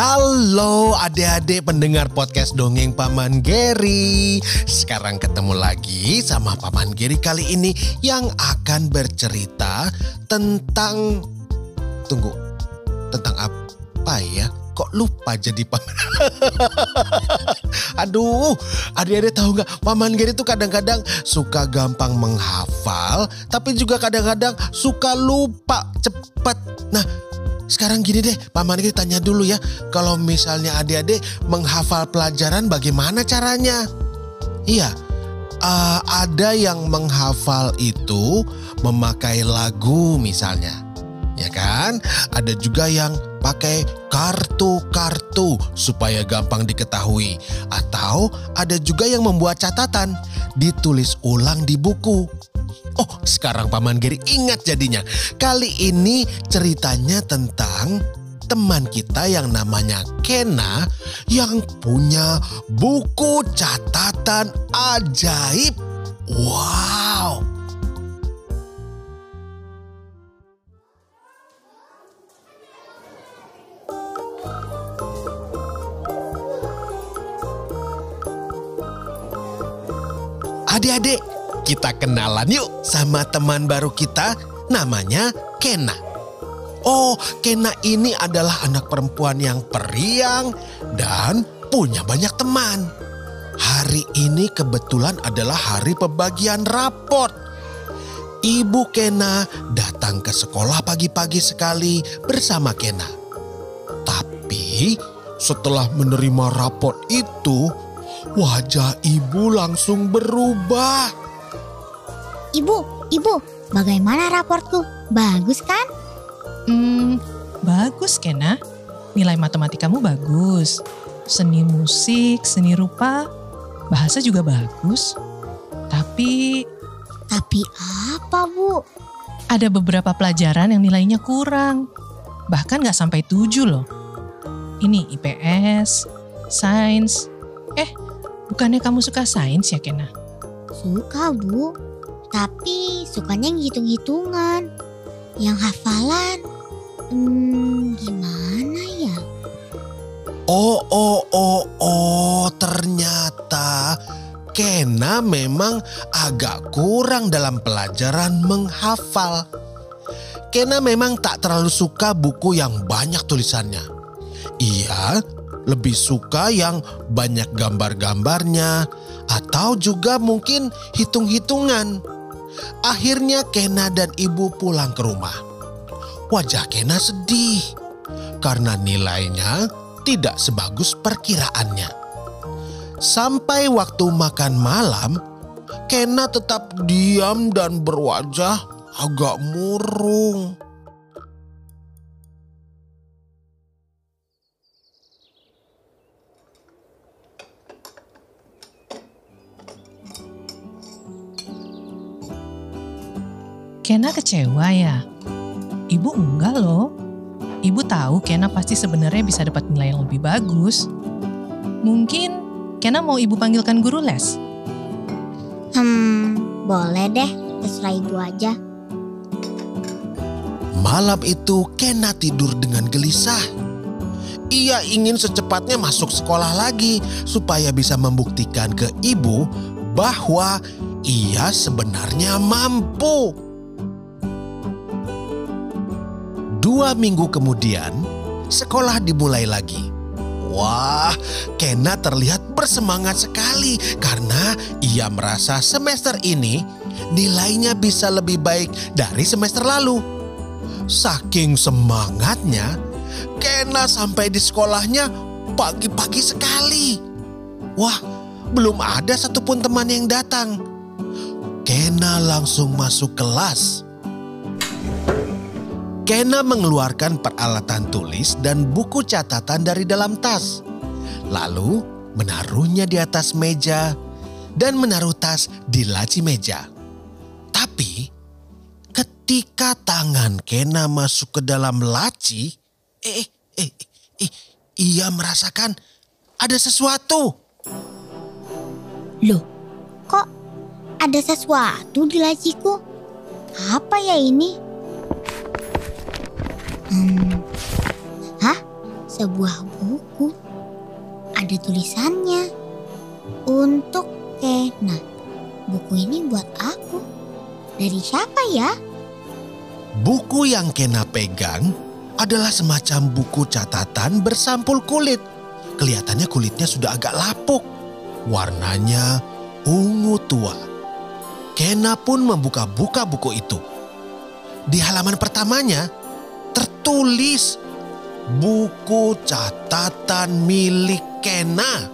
Halo adik-adik pendengar podcast Dongeng Paman Geri Sekarang ketemu lagi sama Paman Geri kali ini Yang akan bercerita tentang Tunggu, tentang apa ya? Kok lupa jadi paman? Aduh, adik-adik tahu nggak? Paman Geri itu kadang-kadang suka gampang menghafal, tapi juga kadang-kadang suka lupa cepat. Nah, sekarang gini deh, Paman Giri tanya dulu ya, kalau misalnya adik-adik menghafal pelajaran bagaimana caranya? Iya, eh, ada yang menghafal itu memakai lagu misalnya, ya kan? Ada juga yang pakai kartu-kartu supaya gampang diketahui, atau ada juga yang membuat catatan, ditulis ulang di buku. Oh, sekarang Paman Geri ingat jadinya. Kali ini ceritanya tentang teman kita yang namanya Kena yang punya buku catatan ajaib. Wow. Adik-adik, kita kenalan yuk sama teman baru kita namanya Kena. Oh, Kena ini adalah anak perempuan yang periang dan punya banyak teman. Hari ini kebetulan adalah hari pembagian raport. Ibu Kena datang ke sekolah pagi-pagi sekali bersama Kena. Tapi setelah menerima raport itu, wajah ibu langsung berubah. Ibu, ibu, bagaimana raportku? Bagus kan? Hmm, bagus Kena. Nilai matematikamu bagus. Seni musik, seni rupa, bahasa juga bagus. Tapi Tapi apa, Bu? ada beberapa pelajaran yang nilainya kurang. Bahkan nggak sampai tujuh loh. Ini IPS, sains. Eh, bukannya kamu suka sains ya Kena? Suka, Bu. Tapi sukanya yang hitung-hitungan. Yang hafalan, hmm, gimana ya? Oh, oh, oh, oh, ternyata Kena memang agak kurang dalam pelajaran menghafal. Kena memang tak terlalu suka buku yang banyak tulisannya. Ia lebih suka yang banyak gambar-gambarnya atau juga mungkin hitung-hitungan. Akhirnya Kena dan ibu pulang ke rumah. Wajah Kena sedih karena nilainya tidak sebagus perkiraannya. Sampai waktu makan malam, Kena tetap diam dan berwajah agak murung. Kena kecewa ya? Ibu enggak loh. Ibu tahu Kena pasti sebenarnya bisa dapat nilai yang lebih bagus. Mungkin Kena mau ibu panggilkan guru les? Hmm, boleh deh. Terserah ibu aja. Malam itu Kena tidur dengan gelisah. Ia ingin secepatnya masuk sekolah lagi supaya bisa membuktikan ke ibu bahwa ia sebenarnya mampu. Dua minggu kemudian, sekolah dimulai lagi. Wah, Kena terlihat bersemangat sekali karena ia merasa semester ini nilainya bisa lebih baik dari semester lalu. Saking semangatnya, Kena sampai di sekolahnya pagi-pagi sekali. Wah, belum ada satupun teman yang datang. Kena langsung masuk kelas. Kena mengeluarkan peralatan tulis dan buku catatan dari dalam tas. Lalu menaruhnya di atas meja dan menaruh tas di laci meja. Tapi ketika tangan Kena masuk ke dalam laci, eh, eh, eh, ia merasakan ada sesuatu. Loh, kok ada sesuatu di laciku? Apa ya ini? Hmm, hah? Sebuah buku. Ada tulisannya. Untuk Kena. Buku ini buat aku. Dari siapa ya? Buku yang Kena pegang adalah semacam buku catatan bersampul kulit. Kelihatannya kulitnya sudah agak lapuk. Warnanya ungu tua. Kena pun membuka-buka buku itu. Di halaman pertamanya tertulis buku catatan milik Kena.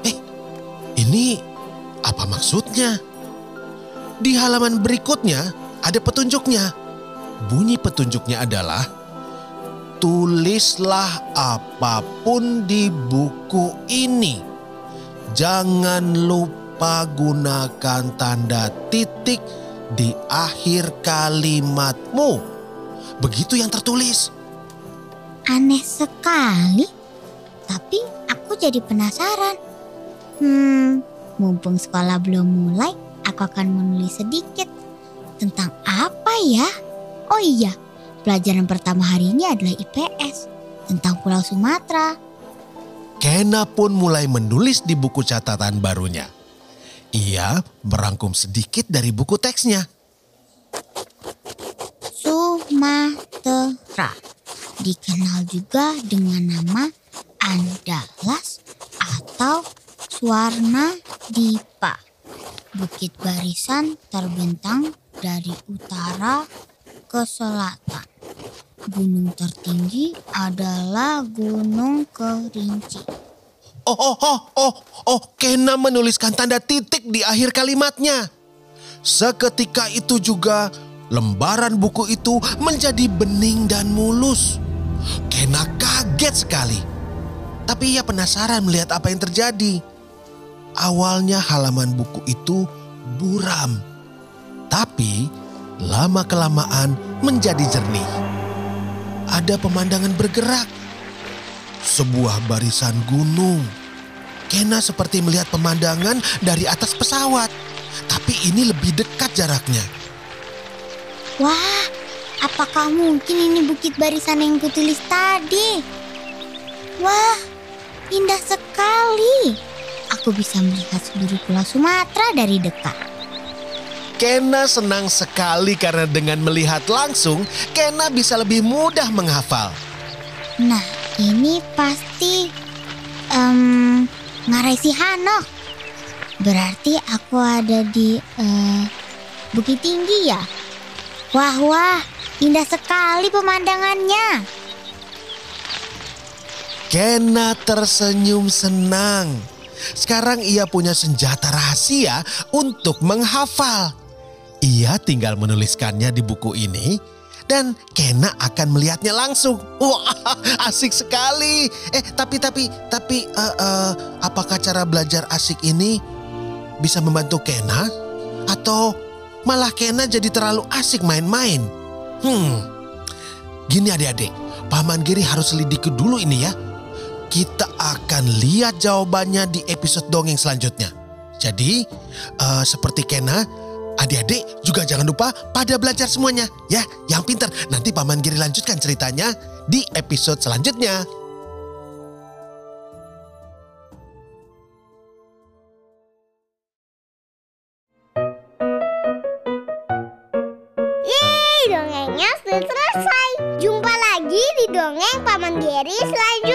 Eh, ini apa maksudnya? Di halaman berikutnya ada petunjuknya. Bunyi petunjuknya adalah tulislah apa pun di buku ini. Jangan lupa gunakan tanda titik di akhir kalimatmu. Begitu yang tertulis. Aneh sekali. Tapi aku jadi penasaran. Hmm, mumpung sekolah belum mulai, aku akan menulis sedikit. Tentang apa ya? Oh iya, pelajaran pertama hari ini adalah IPS. Tentang Pulau Sumatera. Kena pun mulai menulis di buku catatan barunya. Ia merangkum sedikit dari buku teksnya. Sumatera. Dikenal juga dengan nama Andalas atau Swarna Dipa. Bukit barisan terbentang dari utara ke selatan. Gunung tertinggi adalah Gunung Kerinci. Oh, oh, oh, oh, oh, Kena menuliskan tanda titik di akhir kalimatnya. Seketika itu juga lembaran buku itu menjadi bening dan mulus. Kena kaget sekali. Tapi ia penasaran melihat apa yang terjadi. Awalnya halaman buku itu buram. Tapi lama-kelamaan menjadi jernih. Ada pemandangan bergerak. Sebuah barisan gunung. Kena seperti melihat pemandangan dari atas pesawat. Tapi ini lebih dekat jaraknya. Wah, apakah mungkin ini bukit barisan yang kutulis tadi? Wah, indah sekali. Aku bisa melihat seluruh pulau Sumatera dari dekat. Kena senang sekali karena dengan melihat langsung, Kena bisa lebih mudah menghafal. Nah, ini pasti em Ngarai Hanok. Berarti aku ada di eh, Bukit Tinggi ya? Wah, wah, indah sekali pemandangannya. Kena tersenyum senang. Sekarang ia punya senjata rahasia untuk menghafal. Ia tinggal menuliskannya di buku ini dan Kena akan melihatnya langsung. Wah, asik sekali. Eh, tapi tapi tapi uh, uh, apakah cara belajar asik ini bisa membantu Kena atau malah Kena jadi terlalu asik main-main? Hmm. Gini adik-adik, Paman Giri harus selidiki dulu ini ya. Kita akan lihat jawabannya di episode dongeng selanjutnya. Jadi, uh, seperti Kena, adik-adik juga jangan lupa pada belajar semuanya ya, yang pintar. Nanti Paman Giri lanjutkan ceritanya di episode selanjutnya. Selesai. Jumpa lagi di dongeng Paman Geri selanjutnya.